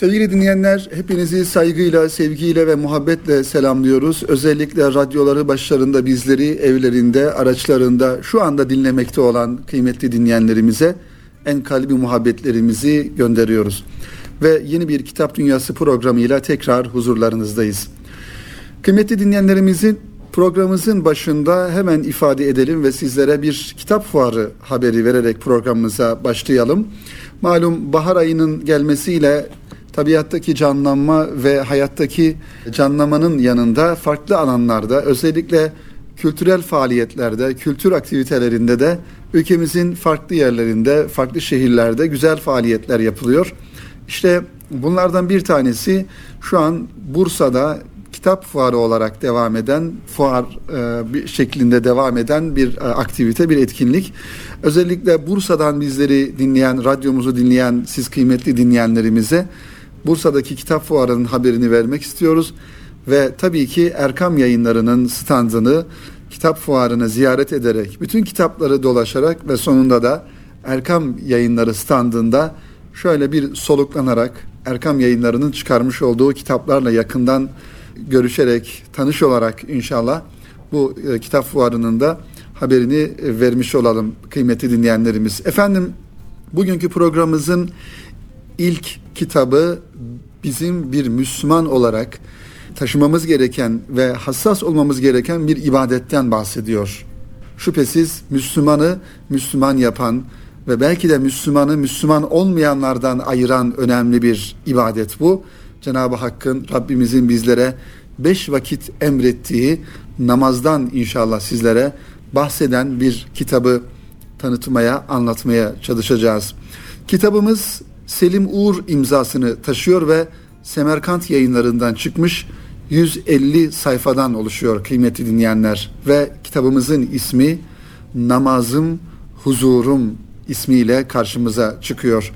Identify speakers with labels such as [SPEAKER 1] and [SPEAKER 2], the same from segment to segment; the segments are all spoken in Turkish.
[SPEAKER 1] Sevgili dinleyenler, hepinizi saygıyla, sevgiyle ve muhabbetle selamlıyoruz. Özellikle radyoları başlarında bizleri evlerinde, araçlarında şu anda dinlemekte olan kıymetli dinleyenlerimize en kalbi muhabbetlerimizi gönderiyoruz. Ve yeni bir Kitap Dünyası programıyla tekrar huzurlarınızdayız. Kıymetli dinleyenlerimizin programımızın başında hemen ifade edelim ve sizlere bir kitap fuarı haberi vererek programımıza başlayalım. Malum bahar ayının gelmesiyle tabiattaki canlanma ve hayattaki canlamanın yanında farklı alanlarda özellikle kültürel faaliyetlerde, kültür aktivitelerinde de ülkemizin farklı yerlerinde, farklı şehirlerde güzel faaliyetler yapılıyor. İşte bunlardan bir tanesi şu an Bursa'da kitap fuarı olarak devam eden, fuar e, bir şeklinde devam eden bir e, aktivite, bir etkinlik. Özellikle Bursa'dan bizleri dinleyen, radyomuzu dinleyen siz kıymetli dinleyenlerimize Bursa'daki kitap fuarının haberini vermek istiyoruz. Ve tabii ki Erkam yayınlarının standını, kitap fuarını ziyaret ederek, bütün kitapları dolaşarak ve sonunda da Erkam yayınları standında şöyle bir soluklanarak Erkam yayınlarının çıkarmış olduğu kitaplarla yakından görüşerek, tanış olarak inşallah bu e, kitap fuarının da haberini vermiş olalım kıymetli dinleyenlerimiz. Efendim bugünkü programımızın ilk kitabı bizim bir Müslüman olarak taşımamız gereken ve hassas olmamız gereken bir ibadetten bahsediyor. Şüphesiz Müslümanı Müslüman yapan ve belki de Müslümanı Müslüman olmayanlardan ayıran önemli bir ibadet bu. Cenab-ı Hakk'ın Rabbimizin bizlere beş vakit emrettiği namazdan inşallah sizlere bahseden bir kitabı tanıtmaya, anlatmaya çalışacağız. Kitabımız Selim Uğur imzasını taşıyor ve Semerkant yayınlarından çıkmış 150 sayfadan oluşuyor kıymetli dinleyenler ve kitabımızın ismi Namazım Huzurum ismiyle karşımıza çıkıyor.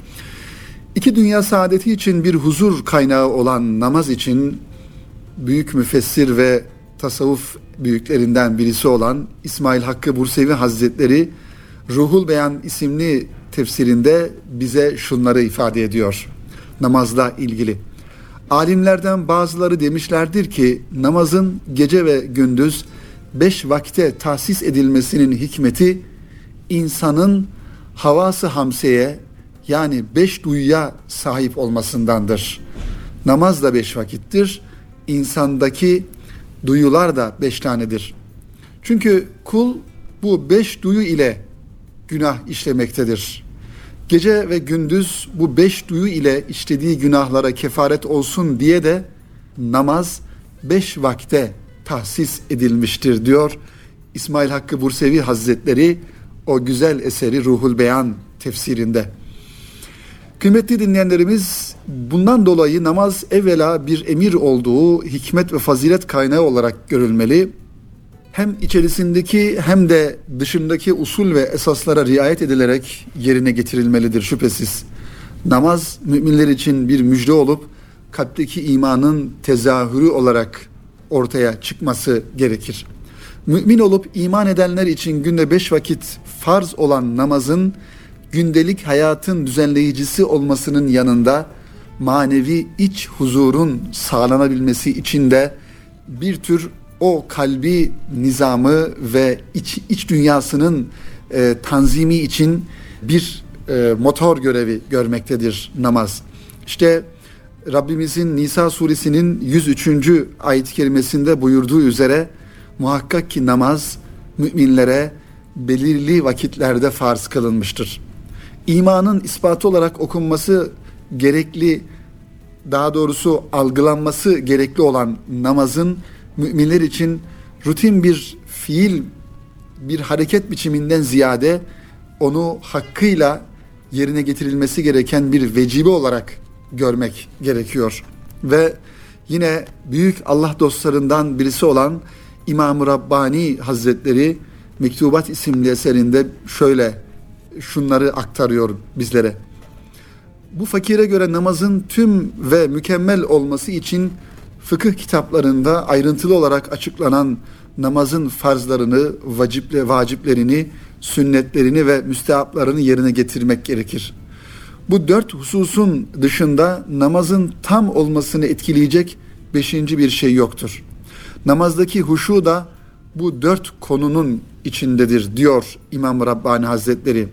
[SPEAKER 1] İki dünya saadeti için bir huzur kaynağı olan namaz için büyük müfessir ve tasavvuf büyüklerinden birisi olan İsmail Hakkı Bursevi Hazretleri Ruhul Beyan isimli tefsirinde bize şunları ifade ediyor namazla ilgili. Alimlerden bazıları demişlerdir ki namazın gece ve gündüz beş vakte tahsis edilmesinin hikmeti insanın havası hamseye yani beş duyuya sahip olmasındandır. Namaz da beş vakittir. İnsandaki duyular da beş tanedir. Çünkü kul bu beş duyu ile günah işlemektedir. Gece ve gündüz bu beş duyu ile işlediği günahlara kefaret olsun diye de namaz beş vakte tahsis edilmiştir diyor İsmail Hakkı Bursevi Hazretleri o güzel eseri Ruhul Beyan tefsirinde. Kıymetli dinleyenlerimiz bundan dolayı namaz evvela bir emir olduğu hikmet ve fazilet kaynağı olarak görülmeli. Hem içerisindeki hem de dışındaki usul ve esaslara riayet edilerek yerine getirilmelidir şüphesiz. Namaz müminler için bir müjde olup kalpteki imanın tezahürü olarak ortaya çıkması gerekir. Mümin olup iman edenler için günde beş vakit farz olan namazın gündelik hayatın düzenleyicisi olmasının yanında manevi iç huzurun sağlanabilmesi için de bir tür o kalbi nizamı ve iç, iç dünyasının e, tanzimi için bir e, motor görevi görmektedir namaz. İşte Rabbimizin Nisa suresinin 103. ayet-i kerimesinde buyurduğu üzere muhakkak ki namaz müminlere belirli vakitlerde farz kılınmıştır. İmanın ispatı olarak okunması gerekli, daha doğrusu algılanması gerekli olan namazın müminler için rutin bir fiil, bir hareket biçiminden ziyade onu hakkıyla yerine getirilmesi gereken bir vecibe olarak görmek gerekiyor. Ve yine büyük Allah dostlarından birisi olan İmam-ı Rabbani Hazretleri Mektubat isimli eserinde şöyle şunları aktarıyor bizlere. Bu fakire göre namazın tüm ve mükemmel olması için fıkıh kitaplarında ayrıntılı olarak açıklanan namazın farzlarını, vaciple, vaciplerini, sünnetlerini ve müstehaplarını yerine getirmek gerekir. Bu dört hususun dışında namazın tam olmasını etkileyecek beşinci bir şey yoktur. Namazdaki huşu da bu dört konunun içindedir diyor İmam Rabbani Hazretleri.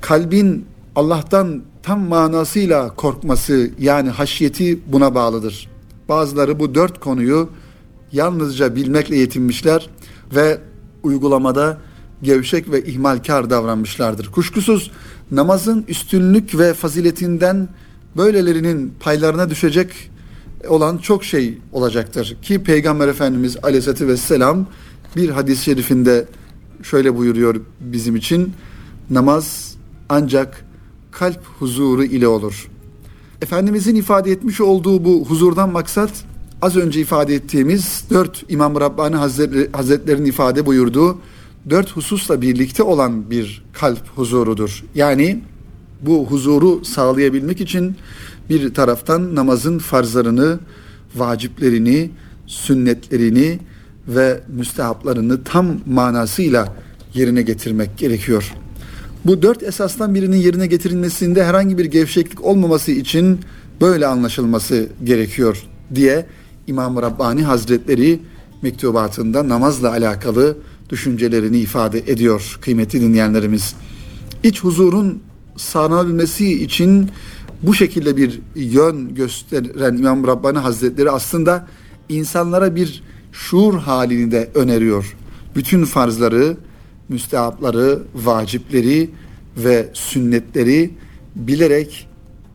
[SPEAKER 1] Kalbin Allah'tan tam manasıyla korkması yani haşyeti buna bağlıdır. Bazıları bu dört konuyu yalnızca bilmekle yetinmişler ve uygulamada gevşek ve ihmalkar davranmışlardır. Kuşkusuz namazın üstünlük ve faziletinden böylelerinin paylarına düşecek olan çok şey olacaktır. Ki Peygamber Efendimiz Aleyhisselatü Vesselam bir hadis-i şerifinde şöyle buyuruyor bizim için. Namaz ancak kalp huzuru ile olur. Efendimizin ifade etmiş olduğu bu huzurdan maksat az önce ifade ettiğimiz dört İmam Rabbani Hazretleri, Hazretlerinin ifade buyurduğu dört hususla birlikte olan bir kalp huzurudur. Yani bu huzuru sağlayabilmek için bir taraftan namazın farzlarını, vaciplerini, sünnetlerini ve müstehaplarını tam manasıyla yerine getirmek gerekiyor. Bu dört esasdan birinin yerine getirilmesinde herhangi bir gevşeklik olmaması için böyle anlaşılması gerekiyor diye İmam Rabbani Hazretleri mektubatında namazla alakalı düşüncelerini ifade ediyor kıymetli dinleyenlerimiz. İç huzurun sağlanabilmesi için bu şekilde bir yön gösteren İmam Rabbani Hazretleri aslında insanlara bir şuur halini de öneriyor. Bütün farzları, müstehapları, vacipleri ve sünnetleri bilerek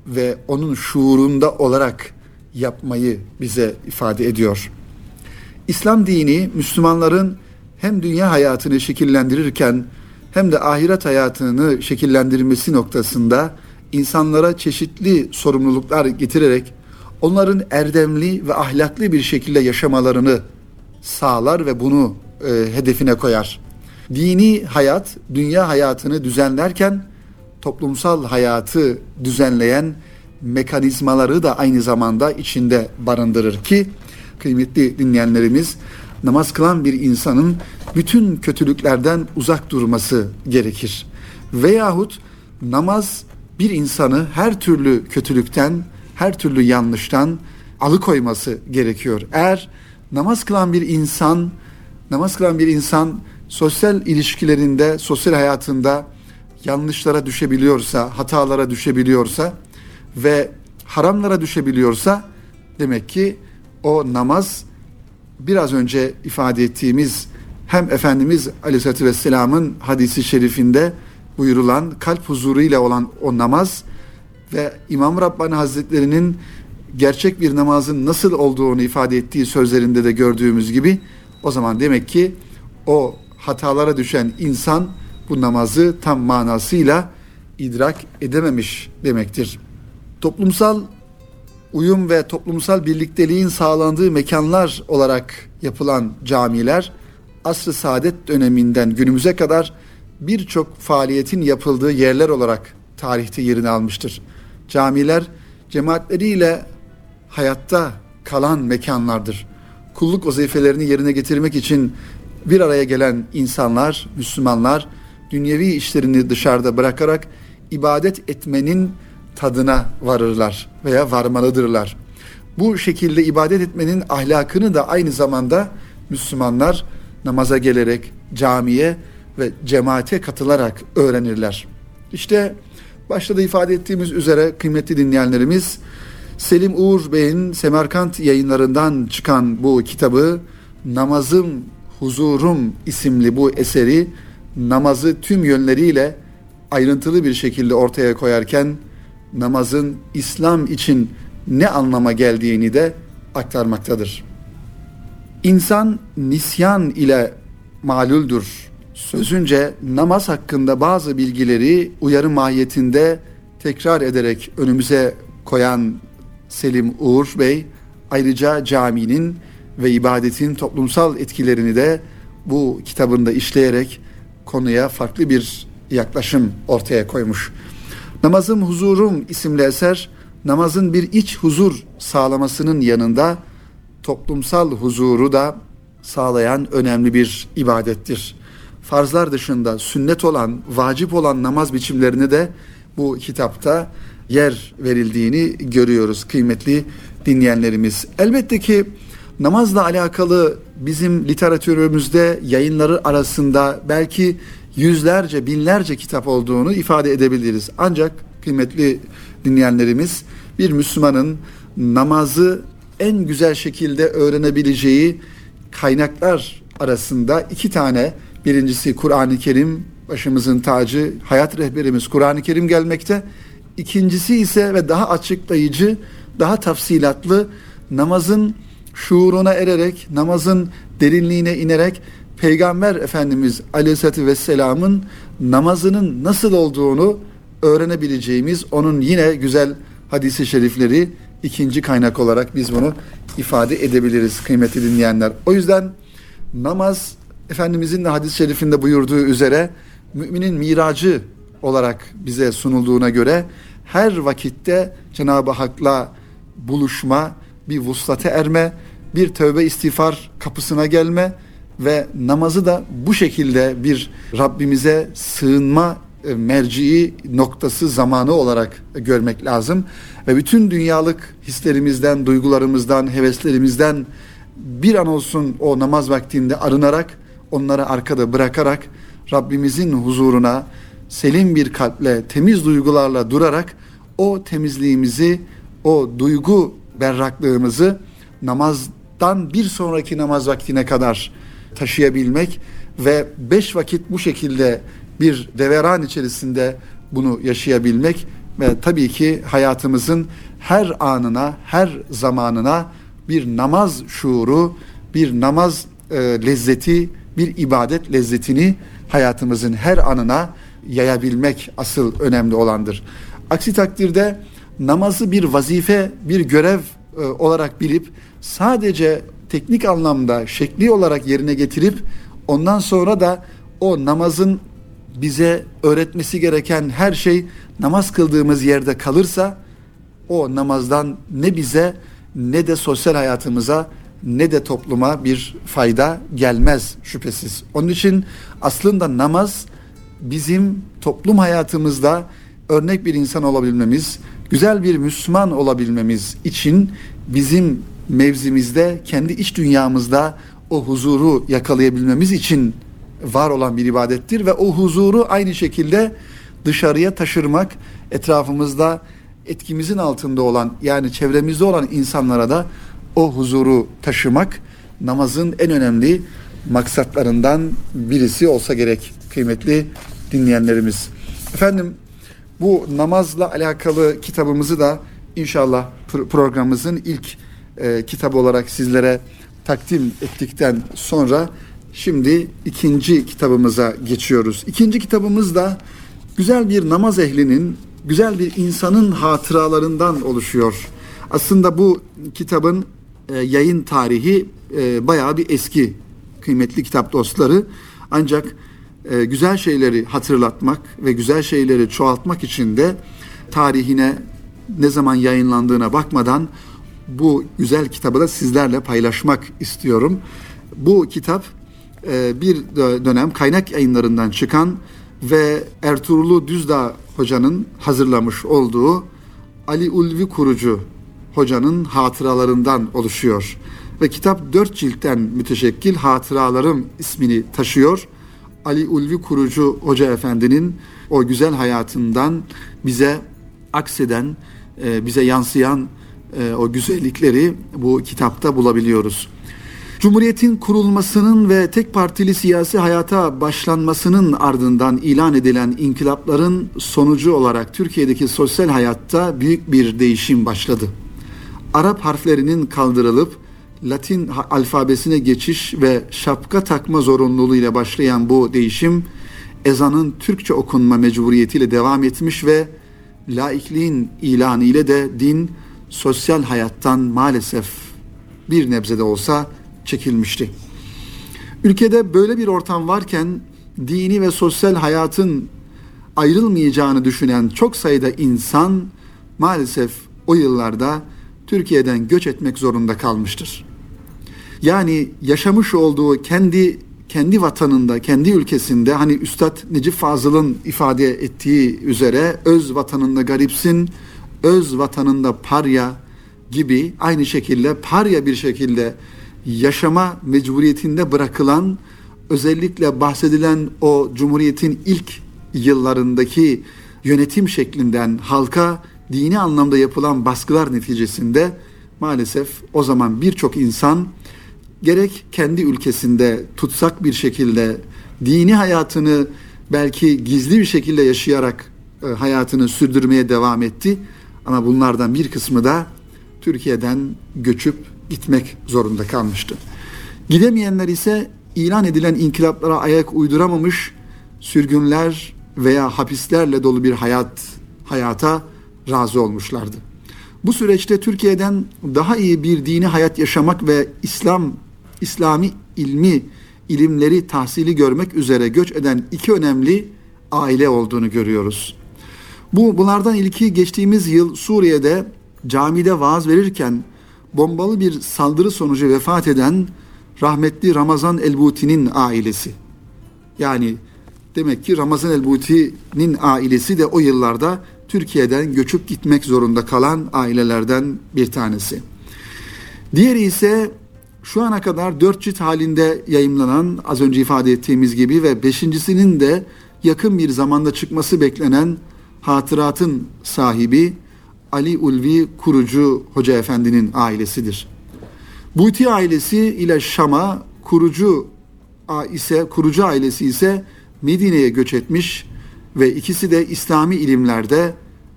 [SPEAKER 1] ve onun şuurunda olarak yapmayı bize ifade ediyor. İslam dini Müslümanların hem dünya hayatını şekillendirirken hem de ahiret hayatını şekillendirmesi noktasında insanlara çeşitli sorumluluklar getirerek onların erdemli ve ahlaklı bir şekilde yaşamalarını sağlar ve bunu e, hedefine koyar. Dini hayat dünya hayatını düzenlerken toplumsal hayatı düzenleyen mekanizmaları da aynı zamanda içinde barındırır ki kıymetli dinleyenlerimiz namaz kılan bir insanın bütün kötülüklerden uzak durması gerekir. Veyahut namaz bir insanı her türlü kötülükten, her türlü yanlıştan alıkoyması gerekiyor. Eğer namaz kılan bir insan, namaz kılan bir insan sosyal ilişkilerinde, sosyal hayatında yanlışlara düşebiliyorsa, hatalara düşebiliyorsa ve haramlara düşebiliyorsa demek ki o namaz biraz önce ifade ettiğimiz hem Efendimiz Aleyhisselatü Vesselam'ın hadisi şerifinde buyurulan kalp huzuruyla olan o namaz ve İmam Rabbani Hazretleri'nin gerçek bir namazın nasıl olduğunu ifade ettiği sözlerinde de gördüğümüz gibi o zaman demek ki o hatalara düşen insan bu namazı tam manasıyla idrak edememiş demektir. Toplumsal uyum ve toplumsal birlikteliğin sağlandığı mekanlar olarak yapılan camiler asr-ı saadet döneminden günümüze kadar birçok faaliyetin yapıldığı yerler olarak tarihte yerini almıştır. Camiler cemaatleriyle hayatta kalan mekanlardır. Kulluk vazifelerini yerine getirmek için bir araya gelen insanlar, Müslümanlar dünyevi işlerini dışarıda bırakarak ibadet etmenin tadına varırlar veya varmalıdırlar. Bu şekilde ibadet etmenin ahlakını da aynı zamanda Müslümanlar namaza gelerek camiye ve cemaate katılarak öğrenirler. İşte başta da ifade ettiğimiz üzere kıymetli dinleyenlerimiz Selim Uğur Bey'in Semerkant yayınlarından çıkan bu kitabı Namazım Huzurum isimli bu eseri namazı tüm yönleriyle ayrıntılı bir şekilde ortaya koyarken namazın İslam için ne anlama geldiğini de aktarmaktadır. İnsan nisyan ile malüldür. Sözünce namaz hakkında bazı bilgileri uyarı mahiyetinde tekrar ederek önümüze koyan Selim Uğur Bey ayrıca caminin ve ibadetin toplumsal etkilerini de bu kitabında işleyerek konuya farklı bir yaklaşım ortaya koymuş. Namazım Huzurum isimli eser namazın bir iç huzur sağlamasının yanında toplumsal huzuru da sağlayan önemli bir ibadettir. Farzlar dışında sünnet olan, vacip olan namaz biçimlerini de bu kitapta yer verildiğini görüyoruz kıymetli dinleyenlerimiz. Elbette ki namazla alakalı bizim literatürümüzde yayınları arasında belki yüzlerce, binlerce kitap olduğunu ifade edebiliriz. Ancak kıymetli dinleyenlerimiz bir Müslümanın namazı en güzel şekilde öğrenebileceği kaynaklar arasında iki tane birincisi Kur'an-ı Kerim başımızın tacı hayat rehberimiz Kur'an-ı Kerim gelmekte. İkincisi ise ve daha açıklayıcı, daha tafsilatlı namazın şuuruna ererek, namazın derinliğine inerek Peygamber Efendimiz Aleyhisselatü Vesselam'ın namazının nasıl olduğunu öğrenebileceğimiz onun yine güzel hadisi şerifleri ikinci kaynak olarak biz bunu ifade edebiliriz kıymetli dinleyenler. O yüzden namaz Efendimizin de hadis-i şerifinde buyurduğu üzere müminin miracı olarak bize sunulduğuna göre her vakitte Cenab-ı Hak'la buluşma, bir vuslate erme, bir tövbe istiğfar kapısına gelme ve namazı da bu şekilde bir Rabbimize sığınma e, merciği noktası zamanı olarak görmek lazım. Ve bütün dünyalık hislerimizden, duygularımızdan, heveslerimizden bir an olsun o namaz vaktinde arınarak, onları arkada bırakarak Rabbimizin huzuruna selim bir kalple, temiz duygularla durarak o temizliğimizi, o duygu berraklığımızı namazdan bir sonraki namaz vaktine kadar taşıyabilmek ve beş vakit bu şekilde bir deveran içerisinde bunu yaşayabilmek ve tabii ki hayatımızın her anına, her zamanına bir namaz şuuru, bir namaz e, lezzeti, bir ibadet lezzetini hayatımızın her anına yayabilmek asıl önemli olandır. Aksi takdirde namazı bir vazife, bir görev e, olarak bilip sadece teknik anlamda şekli olarak yerine getirip ondan sonra da o namazın bize öğretmesi gereken her şey namaz kıldığımız yerde kalırsa o namazdan ne bize ne de sosyal hayatımıza ne de topluma bir fayda gelmez şüphesiz. Onun için aslında namaz bizim toplum hayatımızda örnek bir insan olabilmemiz, güzel bir Müslüman olabilmemiz için bizim mevzimizde, kendi iç dünyamızda o huzuru yakalayabilmemiz için var olan bir ibadettir ve o huzuru aynı şekilde dışarıya taşırmak, etrafımızda etkimizin altında olan yani çevremizde olan insanlara da o huzuru taşımak namazın en önemli maksatlarından birisi olsa gerek kıymetli dinleyenlerimiz. Efendim bu namazla alakalı kitabımızı da inşallah programımızın ilk e, kitap olarak sizlere takdim ettikten sonra şimdi ikinci kitabımıza geçiyoruz. İkinci kitabımız da güzel bir namaz ehlinin, güzel bir insanın hatıralarından oluşuyor. Aslında bu kitabın e, yayın tarihi e, bayağı bir eski kıymetli kitap dostları. Ancak e, güzel şeyleri hatırlatmak ve güzel şeyleri çoğaltmak için de tarihine ne zaman yayınlandığına bakmadan bu güzel kitabı da sizlerle paylaşmak istiyorum. Bu kitap e, bir dönem kaynak yayınlarından çıkan ve Ertuğrul Düzdağ hocanın hazırlamış olduğu Ali Ulvi Kurucu hocanın hatıralarından oluşuyor. Ve kitap dört ciltten müteşekkil Hatıralarım ismini taşıyor. Ali Ulvi Kurucu Hoca Efendi'nin o güzel hayatından bize akseden, e, bize yansıyan e, o güzellikleri bu kitapta bulabiliyoruz. Cumhuriyetin kurulmasının ve tek partili siyasi hayata başlanmasının ardından ilan edilen inkılapların sonucu olarak Türkiye'deki sosyal hayatta büyük bir değişim başladı. Arap harflerinin kaldırılıp Latin alfabesine geçiş ve şapka takma zorunluluğu ile başlayan bu değişim ezanın Türkçe okunma mecburiyetiyle devam etmiş ve laikliğin ilanı ile de din sosyal hayattan maalesef bir nebze de olsa çekilmişti. Ülkede böyle bir ortam varken dini ve sosyal hayatın ayrılmayacağını düşünen çok sayıda insan maalesef o yıllarda Türkiye'den göç etmek zorunda kalmıştır. Yani yaşamış olduğu kendi kendi vatanında, kendi ülkesinde hani Üstad Necip Fazıl'ın ifade ettiği üzere öz vatanında garipsin, öz vatanında parya gibi aynı şekilde parya bir şekilde yaşama mecburiyetinde bırakılan özellikle bahsedilen o Cumhuriyet'in ilk yıllarındaki yönetim şeklinden halka dini anlamda yapılan baskılar neticesinde maalesef o zaman birçok insan gerek kendi ülkesinde tutsak bir şekilde dini hayatını belki gizli bir şekilde yaşayarak e, hayatını sürdürmeye devam etti. Ama bunlardan bir kısmı da Türkiye'den göçüp gitmek zorunda kalmıştı. Gidemeyenler ise ilan edilen inkılaplara ayak uyduramamış sürgünler veya hapislerle dolu bir hayat hayata razı olmuşlardı. Bu süreçte Türkiye'den daha iyi bir dini hayat yaşamak ve İslam İslami ilmi ilimleri tahsili görmek üzere göç eden iki önemli aile olduğunu görüyoruz. Bu bunlardan ilki geçtiğimiz yıl Suriye'de camide vaaz verirken bombalı bir saldırı sonucu vefat eden rahmetli Ramazan Elbuti'nin ailesi. Yani demek ki Ramazan Elbuti'nin ailesi de o yıllarda Türkiye'den göçüp gitmek zorunda kalan ailelerden bir tanesi. Diğeri ise şu ana kadar dört cilt halinde yayımlanan az önce ifade ettiğimiz gibi ve beşincisinin de yakın bir zamanda çıkması beklenen hatıratın sahibi Ali Ulvi Kurucu Hoca Efendi'nin ailesidir. Buti ailesi ile Şam'a kurucu ise kurucu ailesi ise Medine'ye göç etmiş ve ikisi de İslami ilimlerde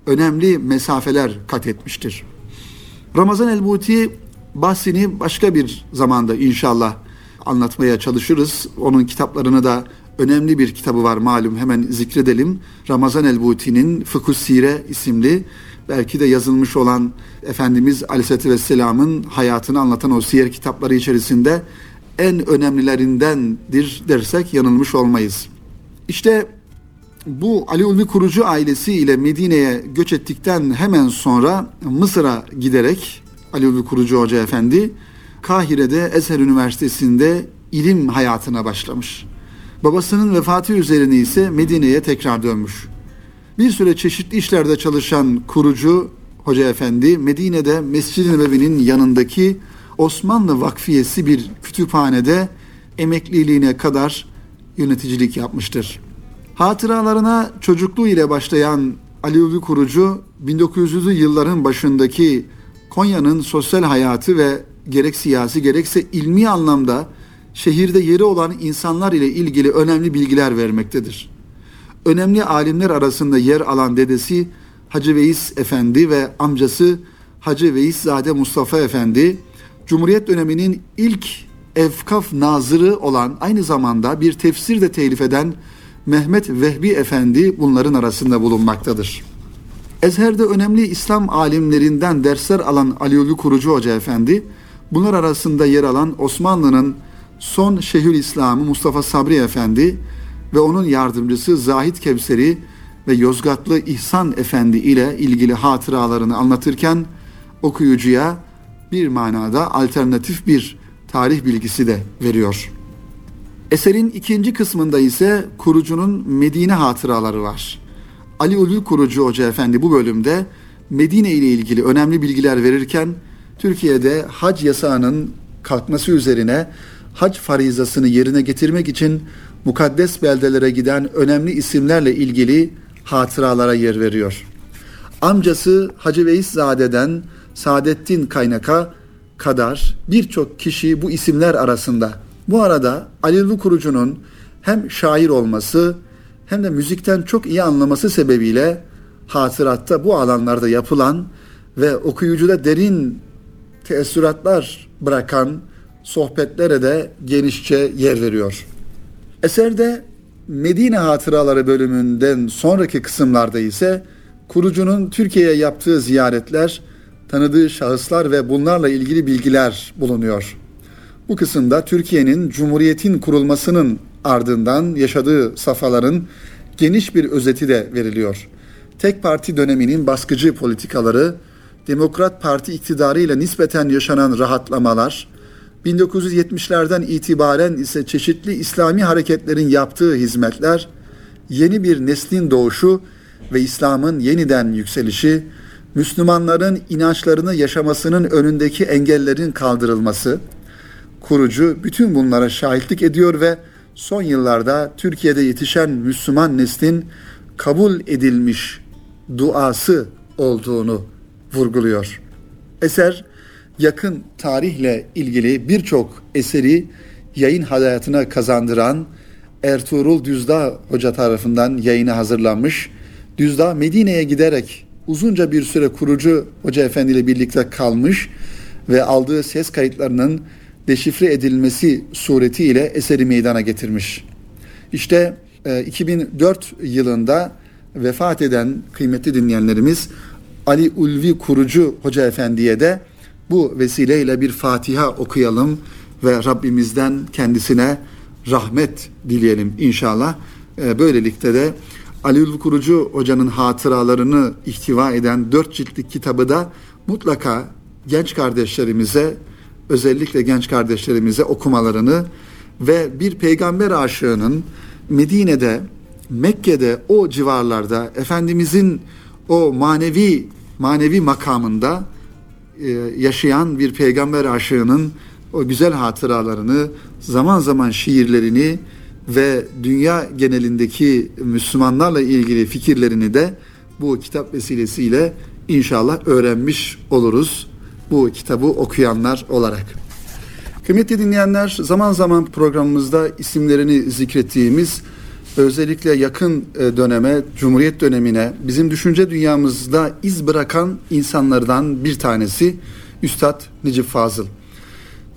[SPEAKER 1] önemli mesafeler kat etmiştir. Ramazan el-Buti bahsini başka bir zamanda inşallah anlatmaya çalışırız. Onun kitaplarını da önemli bir kitabı var malum hemen zikredelim. Ramazan el-Buti'nin Fıkıh Sire isimli belki de yazılmış olan Efendimiz Aleyhisselatü Vesselam'ın hayatını anlatan o siyer kitapları içerisinde en önemlilerindendir dersek yanılmış olmayız. İşte bu Ali Ulvi kurucu ailesi ile Medine'ye göç ettikten hemen sonra Mısır'a giderek Ali Ulvi kurucu hoca efendi Kahire'de Ezher Üniversitesi'nde ilim hayatına başlamış. Babasının vefatı üzerine ise Medine'ye tekrar dönmüş. Bir süre çeşitli işlerde çalışan kurucu Hoca Efendi Medine'de Mescid-i Nebevi'nin yanındaki Osmanlı Vakfiyesi bir kütüphanede emekliliğine kadar yöneticilik yapmıştır. Hatıralarına çocukluğu ile başlayan Alevi kurucu 1900'lü yılların başındaki Konya'nın sosyal hayatı ve gerek siyasi gerekse ilmi anlamda şehirde yeri olan insanlar ile ilgili önemli bilgiler vermektedir. Önemli alimler arasında yer alan dedesi Hacı Veys Efendi ve amcası Hacı Veyszade Mustafa Efendi, Cumhuriyet döneminin ilk Efkaf Nazırı olan aynı zamanda bir tefsir de telif eden Mehmet Vehbi Efendi bunların arasında bulunmaktadır. Ezher'de önemli İslam alimlerinden dersler alan Aliyevi Kurucu Hoca Efendi, bunlar arasında yer alan Osmanlı'nın son Şehül İslamı Mustafa Sabri Efendi ve onun yardımcısı Zahit Kevseri ve Yozgatlı İhsan Efendi ile ilgili hatıralarını anlatırken okuyucuya bir manada alternatif bir tarih bilgisi de veriyor. Eserin ikinci kısmında ise kurucunun Medine hatıraları var. Ali Ulvi Kurucu Hoca Efendi bu bölümde Medine ile ilgili önemli bilgiler verirken Türkiye'de hac yasağının kalkması üzerine hac farizasını yerine getirmek için mukaddes beldelere giden önemli isimlerle ilgili hatıralara yer veriyor. Amcası Hacı Veyszade'den Saadettin Kaynak'a kadar birçok kişi bu isimler arasında. Bu arada Ali Kurucu'nun hem şair olması hem de müzikten çok iyi anlaması sebebiyle hatıratta bu alanlarda yapılan ve okuyucuda derin teessüratlar bırakan sohbetlere de genişçe yer veriyor. Eserde Medine Hatıraları bölümünden sonraki kısımlarda ise kurucunun Türkiye'ye yaptığı ziyaretler, tanıdığı şahıslar ve bunlarla ilgili bilgiler bulunuyor. Bu kısımda Türkiye'nin Cumhuriyet'in kurulmasının ardından yaşadığı safhaların geniş bir özeti de veriliyor. Tek parti döneminin baskıcı politikaları, Demokrat Parti iktidarıyla nispeten yaşanan rahatlamalar, 1970'lerden itibaren ise çeşitli İslami hareketlerin yaptığı hizmetler, yeni bir neslin doğuşu ve İslam'ın yeniden yükselişi, Müslümanların inançlarını yaşamasının önündeki engellerin kaldırılması, kurucu bütün bunlara şahitlik ediyor ve son yıllarda Türkiye'de yetişen Müslüman neslin kabul edilmiş duası olduğunu vurguluyor. Eser yakın tarihle ilgili birçok eseri yayın hayatına kazandıran Ertuğrul Düzdağ Hoca tarafından yayına hazırlanmış. Düzdağ Medine'ye giderek uzunca bir süre kurucu Hoca Efendi birlikte kalmış ve aldığı ses kayıtlarının deşifre edilmesi suretiyle eseri meydana getirmiş. İşte 2004 e, yılında vefat eden kıymetli dinleyenlerimiz Ali Ulvi Kurucu Hoca Efendi'ye de bu vesileyle bir Fatiha okuyalım ve Rabbimizden kendisine rahmet dileyelim inşallah. E, böylelikle de Ali Ulvi Kurucu Hoca'nın hatıralarını ihtiva eden dört ciltlik kitabı da mutlaka genç kardeşlerimize özellikle genç kardeşlerimize okumalarını ve bir peygamber aşığının Medine'de, Mekke'de o civarlarda Efendimizin o manevi manevi makamında e, yaşayan bir peygamber aşığının o güzel hatıralarını, zaman zaman şiirlerini ve dünya genelindeki Müslümanlarla ilgili fikirlerini de bu kitap vesilesiyle inşallah öğrenmiş oluruz bu kitabı okuyanlar olarak. Kıymetli dinleyenler zaman zaman programımızda isimlerini zikrettiğimiz özellikle yakın e, döneme, Cumhuriyet dönemine bizim düşünce dünyamızda iz bırakan insanlardan bir tanesi Üstad Necip Fazıl.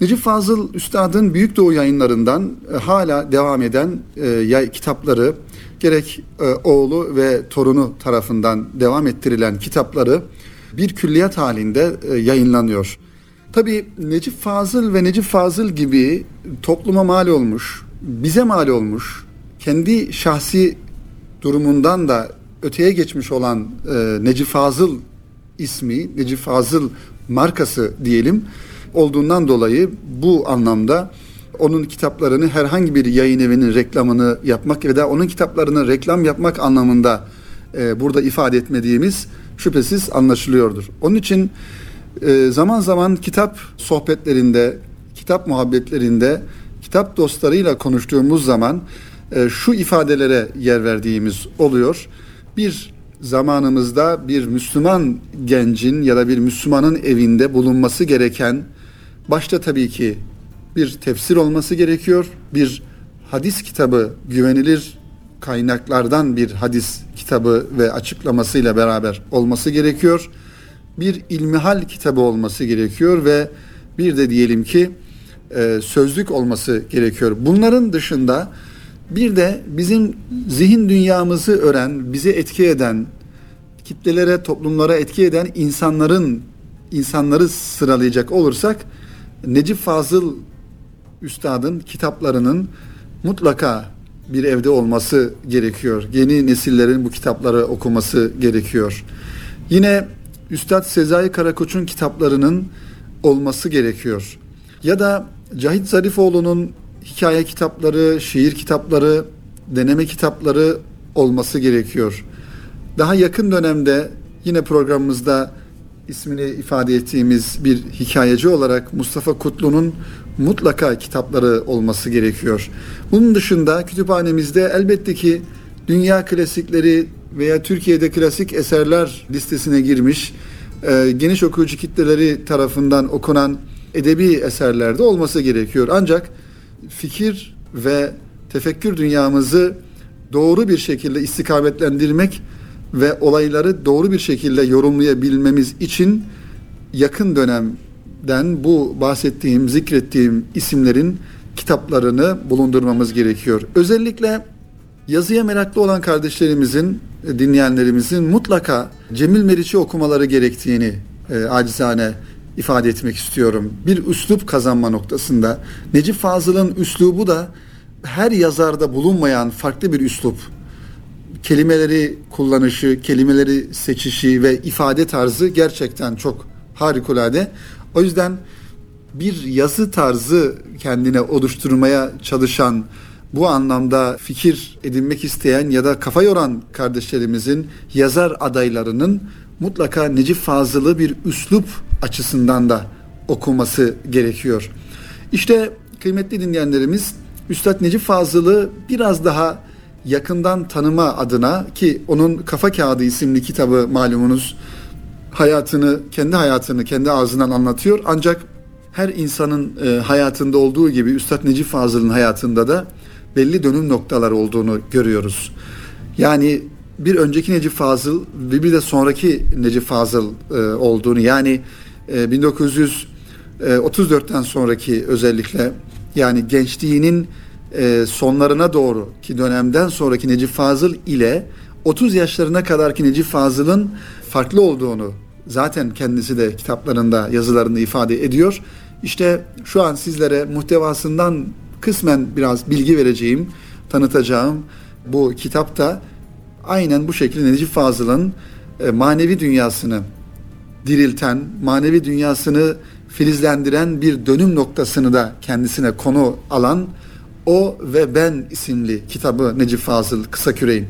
[SPEAKER 1] Necip Fazıl Üstad'ın Büyük Doğu yayınlarından e, hala devam eden e, kitapları gerek oğlu ve torunu tarafından devam ettirilen kitapları bir külliyat halinde yayınlanıyor. Tabii Necip Fazıl ve Necip Fazıl gibi topluma mal olmuş, bize mal olmuş, kendi şahsi durumundan da öteye geçmiş olan e, Necip Fazıl ismi, Necip Fazıl markası diyelim olduğundan dolayı bu anlamda onun kitaplarını herhangi bir yayın evinin reklamını yapmak ve da onun kitaplarını reklam yapmak anlamında e, burada ifade etmediğimiz şüphesiz anlaşılıyordur. Onun için e, zaman zaman kitap sohbetlerinde, kitap muhabbetlerinde, kitap dostlarıyla konuştuğumuz zaman e, şu ifadelere yer verdiğimiz oluyor. Bir zamanımızda bir Müslüman gencin ya da bir Müslümanın evinde bulunması gereken başta tabii ki bir tefsir olması gerekiyor. Bir hadis kitabı güvenilir kaynaklardan bir hadis kitabı ve açıklamasıyla beraber olması gerekiyor. Bir ilmihal kitabı olması gerekiyor ve bir de diyelim ki e, sözlük olması gerekiyor. Bunların dışında bir de bizim zihin dünyamızı öğren, bizi etki eden, kitlelere, toplumlara etki eden insanların insanları sıralayacak olursak Necip Fazıl Üstad'ın kitaplarının mutlaka bir evde olması gerekiyor. Yeni nesillerin bu kitapları okuması gerekiyor. Yine Üstad Sezai Karakoç'un kitaplarının olması gerekiyor. Ya da Cahit Zarifoğlu'nun hikaye kitapları, şiir kitapları, deneme kitapları olması gerekiyor. Daha yakın dönemde yine programımızda ismini ifade ettiğimiz bir hikayeci olarak Mustafa Kutlu'nun mutlaka kitapları olması gerekiyor. Bunun dışında kütüphanemizde elbette ki dünya klasikleri veya Türkiye'de klasik eserler listesine girmiş e, geniş okuyucu kitleleri tarafından okunan edebi eserlerde olması gerekiyor. Ancak fikir ve tefekkür dünyamızı doğru bir şekilde istikametlendirmek ve olayları doğru bir şekilde yorumlayabilmemiz için yakın dönemden bu bahsettiğim, zikrettiğim isimlerin kitaplarını bulundurmamız gerekiyor. Özellikle yazıya meraklı olan kardeşlerimizin, dinleyenlerimizin mutlaka Cemil Meriç'i okumaları gerektiğini e, acizane ifade etmek istiyorum. Bir üslup kazanma noktasında. Necip Fazıl'ın üslubu da her yazarda bulunmayan farklı bir üslup. Kelimeleri kullanışı, kelimeleri seçişi ve ifade tarzı gerçekten çok harikulade. O yüzden bir yazı tarzı kendine oluşturmaya çalışan, bu anlamda fikir edinmek isteyen ya da kafa yoran kardeşlerimizin yazar adaylarının mutlaka Necip Fazıl'ı bir üslup açısından da okuması gerekiyor. İşte kıymetli dinleyenlerimiz Üstad Necip Fazıl'ı biraz daha yakından tanıma adına ki onun Kafa Kağıdı isimli kitabı malumunuz hayatını, kendi hayatını kendi ağzından anlatıyor. Ancak her insanın e, hayatında olduğu gibi Üstad Necip Fazıl'ın hayatında da belli dönüm noktalar olduğunu görüyoruz. Yani bir önceki Necip Fazıl ve bir de sonraki Necip Fazıl e, olduğunu yani e, 1934'ten sonraki özellikle yani gençliğinin e, sonlarına doğru ki dönemden sonraki Necip Fazıl ile 30 yaşlarına kadarki Necip Fazıl'ın farklı olduğunu zaten kendisi de kitaplarında yazılarında ifade ediyor. İşte şu an sizlere muhtevasından kısmen biraz bilgi vereceğim, tanıtacağım bu kitapta aynen bu şekilde Necip Fazıl'ın e, manevi dünyasını dirilten, manevi dünyasını filizlendiren bir dönüm noktasını da kendisine konu alan O ve Ben isimli kitabı Necip Fazıl Kısaküre'in.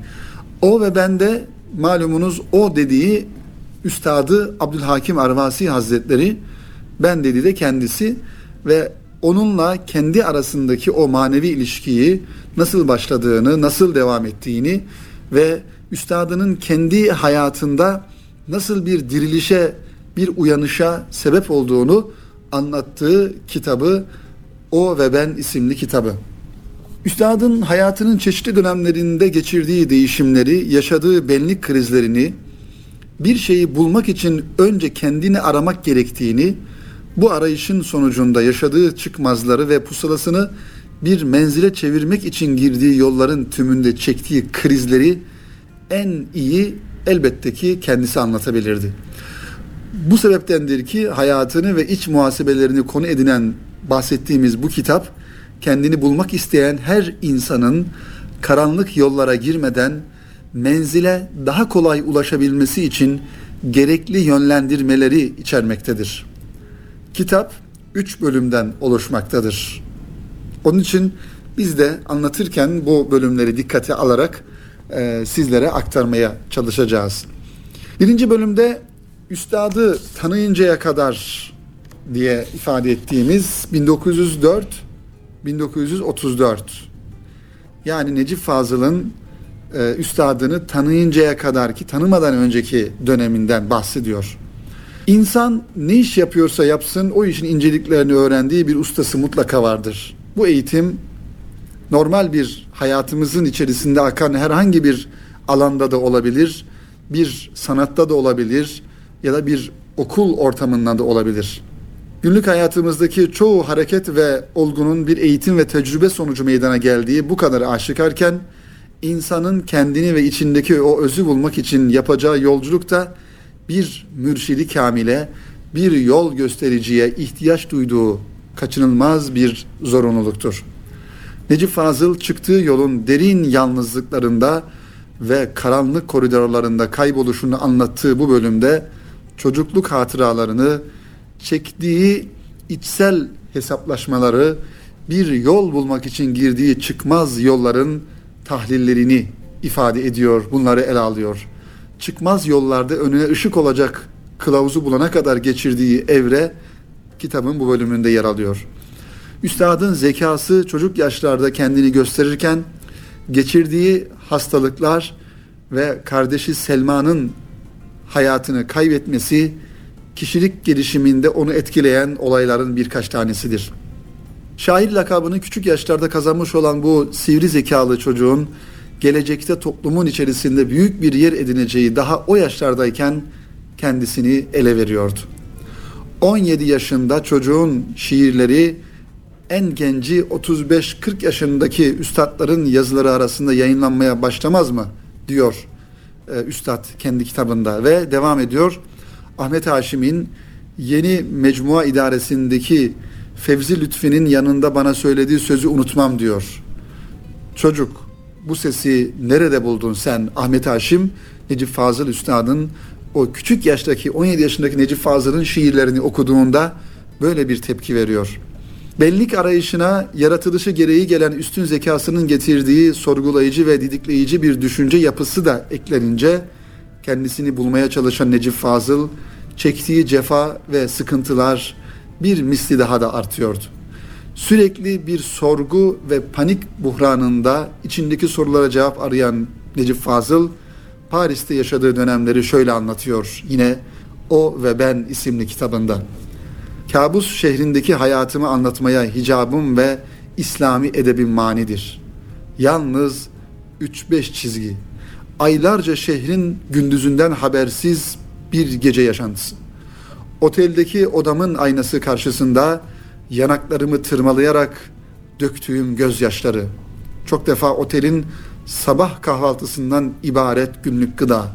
[SPEAKER 1] O ve Ben'de malumunuz o dediği Üstadı Abdülhakim Arvasi Hazretleri ben dediği de kendisi ve onunla kendi arasındaki o manevi ilişkiyi nasıl başladığını, nasıl devam ettiğini ve üstadının kendi hayatında nasıl bir dirilişe, bir uyanışa sebep olduğunu anlattığı kitabı O ve Ben isimli kitabı. Üstadın hayatının çeşitli dönemlerinde geçirdiği değişimleri, yaşadığı benlik krizlerini, bir şeyi bulmak için önce kendini aramak gerektiğini, bu arayışın sonucunda yaşadığı çıkmazları ve pusulasını bir menzile çevirmek için girdiği yolların tümünde çektiği krizleri en iyi elbette ki kendisi anlatabilirdi. Bu sebeptendir ki hayatını ve iç muhasebelerini konu edinen bahsettiğimiz bu kitap kendini bulmak isteyen her insanın karanlık yollara girmeden menzile daha kolay ulaşabilmesi için gerekli yönlendirmeleri içermektedir. Kitap üç bölümden oluşmaktadır. Onun için biz de anlatırken bu bölümleri dikkate alarak e, sizlere aktarmaya çalışacağız. Birinci bölümde üstadı tanıyıncaya kadar diye ifade ettiğimiz 1904 1934 yani Necip Fazıl'ın e, üstadını tanıyıncaya kadar ki tanımadan önceki döneminden bahsediyor. İnsan ne iş yapıyorsa yapsın o işin inceliklerini öğrendiği bir ustası mutlaka vardır. Bu eğitim normal bir hayatımızın içerisinde akan herhangi bir alanda da olabilir, bir sanatta da olabilir ya da bir okul ortamında da olabilir. Günlük hayatımızdaki çoğu hareket ve olgunun bir eğitim ve tecrübe sonucu meydana geldiği bu kadar aşikarken insanın kendini ve içindeki o özü bulmak için yapacağı yolculukta bir mürşidi kamile, bir yol göstericiye ihtiyaç duyduğu kaçınılmaz bir zorunluluktur. Necip Fazıl çıktığı yolun derin yalnızlıklarında ve karanlık koridorlarında kayboluşunu anlattığı bu bölümde çocukluk hatıralarını, çektiği içsel hesaplaşmaları, bir yol bulmak için girdiği çıkmaz yolların tahlillerini ifade ediyor, bunları ele alıyor. Çıkmaz yollarda önüne ışık olacak kılavuzu bulana kadar geçirdiği evre kitabın bu bölümünde yer alıyor. Üstadın zekası çocuk yaşlarda kendini gösterirken geçirdiği hastalıklar ve kardeşi Selma'nın hayatını kaybetmesi kişilik gelişiminde onu etkileyen olayların birkaç tanesidir. Şair lakabını küçük yaşlarda kazanmış olan bu sivri zekalı çocuğun gelecekte toplumun içerisinde büyük bir yer edineceği daha o yaşlardayken kendisini ele veriyordu. 17 yaşında çocuğun şiirleri en genci 35-40 yaşındaki üstadların yazıları arasında yayınlanmaya başlamaz mı diyor e, üstad kendi kitabında ve devam ediyor. Ahmet Haşim'in yeni mecmua idaresindeki Fevzi Lütfi'nin yanında bana söylediği sözü unutmam diyor. Çocuk bu sesi nerede buldun sen Ahmet Haşim? Necip Fazıl Üstad'ın o küçük yaştaki 17 yaşındaki Necip Fazıl'ın şiirlerini okuduğunda böyle bir tepki veriyor. Bellik arayışına yaratılışı gereği gelen üstün zekasının getirdiği sorgulayıcı ve didikleyici bir düşünce yapısı da eklenince kendisini bulmaya çalışan Necip Fazıl çektiği cefa ve sıkıntılar bir misli daha da artıyordu. Sürekli bir sorgu ve panik buhranında içindeki sorulara cevap arayan Necip Fazıl Paris'te yaşadığı dönemleri şöyle anlatıyor yine O ve Ben isimli kitabında. Kabus şehrindeki hayatımı anlatmaya hicabım ve İslami edebim manidir. Yalnız 3-5 çizgi. Aylarca şehrin gündüzünden habersiz bir gece yaşantısı. Oteldeki odamın aynası karşısında yanaklarımı tırmalayarak döktüğüm gözyaşları. Çok defa otelin sabah kahvaltısından ibaret günlük gıda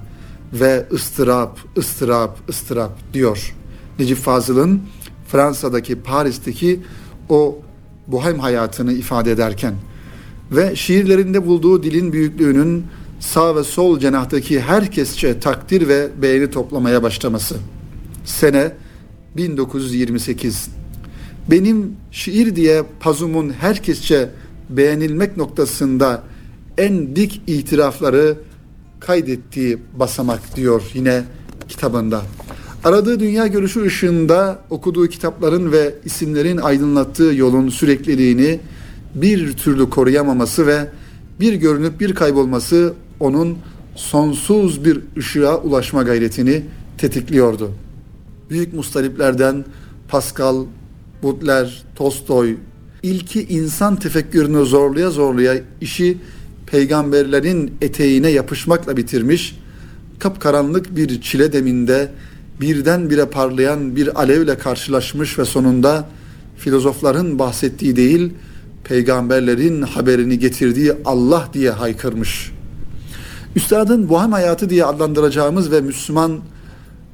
[SPEAKER 1] ve ıstırap, ıstırap, ıstırap diyor. Necip Fazıl'ın Fransa'daki, Paris'teki o bohem hayatını ifade ederken ve şiirlerinde bulduğu dilin büyüklüğünün sağ ve sol cenahtaki herkesçe takdir ve beğeni toplamaya başlaması. Sene 1928. Benim şiir diye pazumun herkesçe beğenilmek noktasında en dik itirafları kaydettiği basamak diyor yine kitabında. Aradığı dünya görüşü ışığında okuduğu kitapların ve isimlerin aydınlattığı yolun sürekliliğini bir türlü koruyamaması ve bir görünüp bir kaybolması onun sonsuz bir ışığa ulaşma gayretini tetikliyordu. Büyük mustariplerden Pascal, Baudelaire, Tolstoy ilki insan tefekkürünü zorlaya zorlaya işi peygamberlerin eteğine yapışmakla bitirmiş, kapkaranlık bir çile deminde birdenbire parlayan bir alevle karşılaşmış ve sonunda filozofların bahsettiği değil, peygamberlerin haberini getirdiği Allah diye haykırmış. Üstadın bohem hayatı diye adlandıracağımız ve Müslüman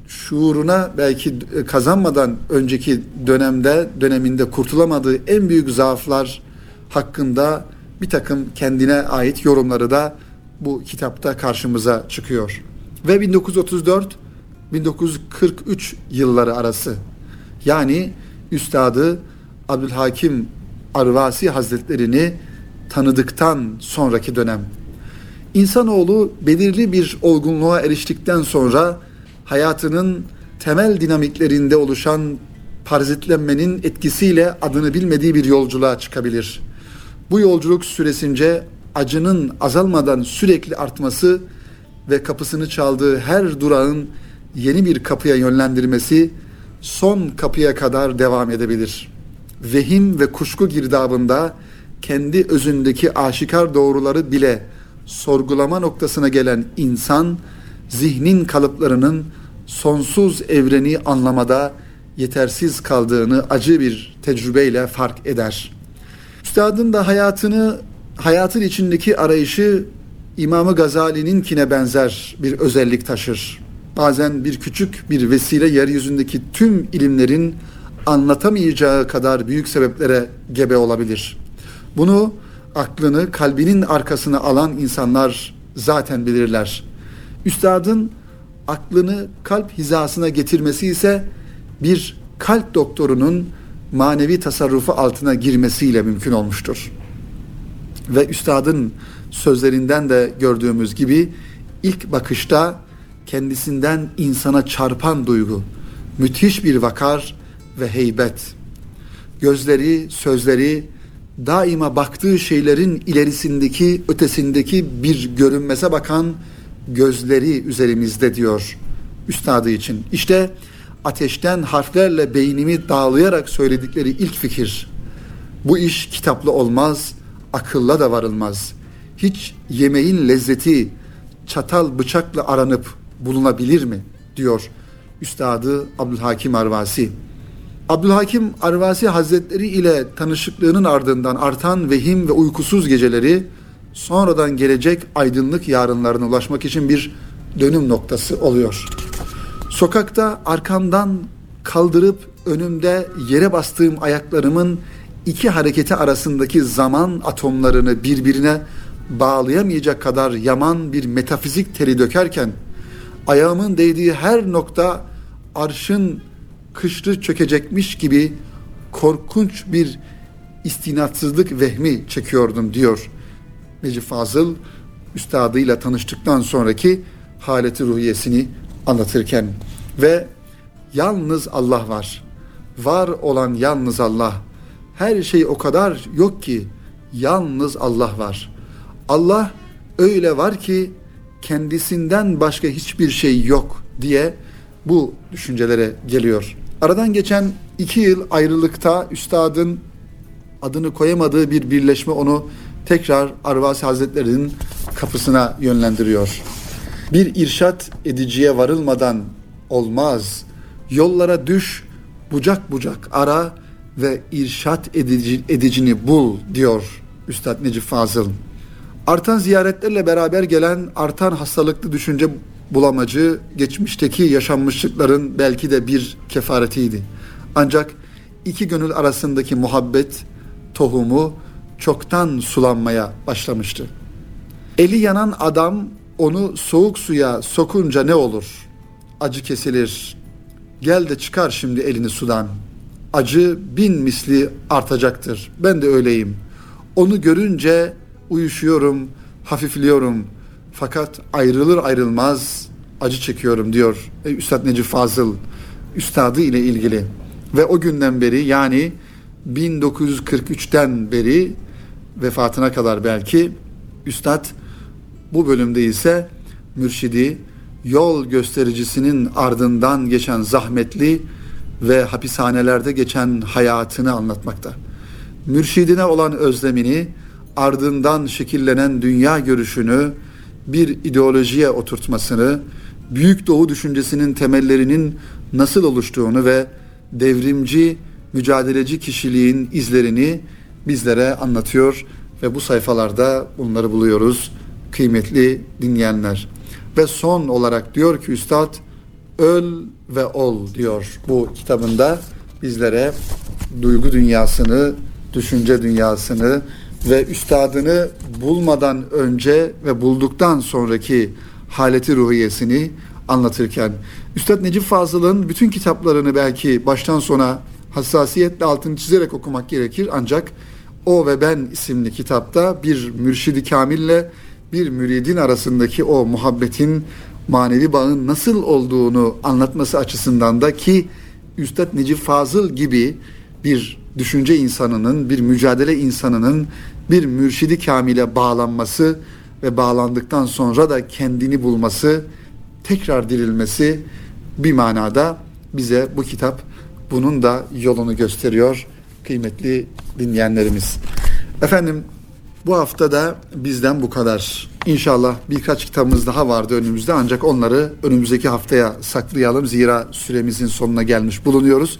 [SPEAKER 1] şuuruna belki kazanmadan önceki dönemde döneminde kurtulamadığı en büyük zaaflar hakkında bir takım kendine ait yorumları da bu kitapta karşımıza çıkıyor. Ve 1934 1943 yılları arası yani Üstadı Abdülhakim Arvasi Hazretlerini tanıdıktan sonraki dönem. İnsanoğlu belirli bir olgunluğa eriştikten sonra hayatının temel dinamiklerinde oluşan parazitlenmenin etkisiyle adını bilmediği bir yolculuğa çıkabilir. Bu yolculuk süresince acının azalmadan sürekli artması ve kapısını çaldığı her durağın yeni bir kapıya yönlendirmesi son kapıya kadar devam edebilir. Vehim ve kuşku girdabında kendi özündeki aşikar doğruları bile sorgulama noktasına gelen insan zihnin kalıplarının sonsuz evreni anlamada yetersiz kaldığını acı bir tecrübeyle fark eder. Üstadın da hayatını, hayatın içindeki arayışı İmamı Gazali'ninkine benzer bir özellik taşır. Bazen bir küçük bir vesile yeryüzündeki tüm ilimlerin anlatamayacağı kadar büyük sebeplere gebe olabilir. Bunu aklını kalbinin arkasına alan insanlar zaten bilirler. Üstadın aklını kalp hizasına getirmesi ise bir kalp doktorunun manevi tasarrufu altına girmesiyle mümkün olmuştur. Ve üstadın sözlerinden de gördüğümüz gibi ilk bakışta kendisinden insana çarpan duygu, müthiş bir vakar ve heybet. Gözleri, sözleri daima baktığı şeylerin ilerisindeki, ötesindeki bir görünmese bakan gözleri üzerimizde diyor üstadı için. İşte ateşten harflerle beynimi dağlayarak söyledikleri ilk fikir. Bu iş kitaplı olmaz, akılla da varılmaz. Hiç yemeğin lezzeti çatal bıçakla aranıp bulunabilir mi? diyor Üstadı Abdülhakim Arvasi. Abdülhakim Arvasi Hazretleri ile tanışıklığının ardından artan vehim ve uykusuz geceleri sonradan gelecek aydınlık yarınlarına ulaşmak için bir dönüm noktası oluyor. Sokakta arkamdan kaldırıp önümde yere bastığım ayaklarımın iki hareketi arasındaki zaman atomlarını birbirine bağlayamayacak kadar yaman bir metafizik teri dökerken ayağımın değdiği her nokta arşın kışlı çökecekmiş gibi korkunç bir istinatsızlık vehmi çekiyordum diyor Necip Fazıl üstadıyla tanıştıktan sonraki haleti ruhiyesini anlatırken ve yalnız Allah var. Var olan yalnız Allah. Her şey o kadar yok ki yalnız Allah var. Allah öyle var ki kendisinden başka hiçbir şey yok diye bu düşüncelere geliyor. Aradan geçen iki yıl ayrılıkta üstadın adını koyamadığı bir birleşme onu tekrar Arvasi Hazretleri'nin kapısına yönlendiriyor. Bir irşat ediciye varılmadan olmaz. Yollara düş, bucak bucak ara ve irşat edici, edicini bul diyor Üstad Necip Fazıl. Artan ziyaretlerle beraber gelen artan hastalıklı düşünce bulamacı geçmişteki yaşanmışlıkların belki de bir kefaretiydi. Ancak iki gönül arasındaki muhabbet tohumu çoktan sulanmaya başlamıştı. Eli yanan adam onu soğuk suya sokunca ne olur? Acı kesilir. Gel de çıkar şimdi elini sudan. Acı bin misli artacaktır. Ben de öyleyim. Onu görünce uyuşuyorum, hafifliyorum. Fakat ayrılır ayrılmaz acı çekiyorum diyor Üstad Necip Fazıl üstadı ile ilgili. Ve o günden beri yani 1943'ten beri vefatına kadar belki Üstad bu bölümde ise mürşidi yol göstericisinin ardından geçen zahmetli ve hapishanelerde geçen hayatını anlatmakta. Mürşidine olan özlemini, ardından şekillenen dünya görüşünü bir ideolojiye oturtmasını, Büyük Doğu düşüncesinin temellerinin nasıl oluştuğunu ve devrimci, mücadeleci kişiliğin izlerini bizlere anlatıyor ve bu sayfalarda bunları buluyoruz kıymetli dinleyenler. Ve son olarak diyor ki Üstad öl ve ol diyor bu kitabında bizlere duygu dünyasını, düşünce dünyasını ve üstadını bulmadan önce ve bulduktan sonraki haleti ruhiyesini anlatırken Üstad Necip Fazıl'ın bütün kitaplarını belki baştan sona hassasiyetle altını çizerek okumak gerekir. Ancak O ve Ben isimli kitapta bir mürşidi kamille bir müridin arasındaki o muhabbetin manevi bağın nasıl olduğunu anlatması açısından da ki Üstad Necip Fazıl gibi bir düşünce insanının, bir mücadele insanının bir mürşidi kamile bağlanması ve bağlandıktan sonra da kendini bulması, tekrar dirilmesi bir manada bize bu kitap bunun da yolunu gösteriyor kıymetli dinleyenlerimiz. Efendim bu hafta da bizden bu kadar. İnşallah birkaç kitabımız daha vardı önümüzde ancak onları önümüzdeki haftaya saklayalım. Zira süremizin sonuna gelmiş bulunuyoruz.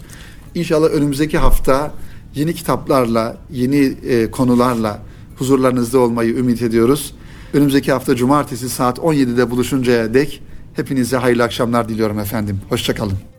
[SPEAKER 1] İnşallah önümüzdeki hafta yeni kitaplarla, yeni e, konularla huzurlarınızda olmayı ümit ediyoruz. Önümüzdeki hafta cumartesi saat 17'de buluşuncaya dek hepinize hayırlı akşamlar diliyorum efendim. Hoşçakalın.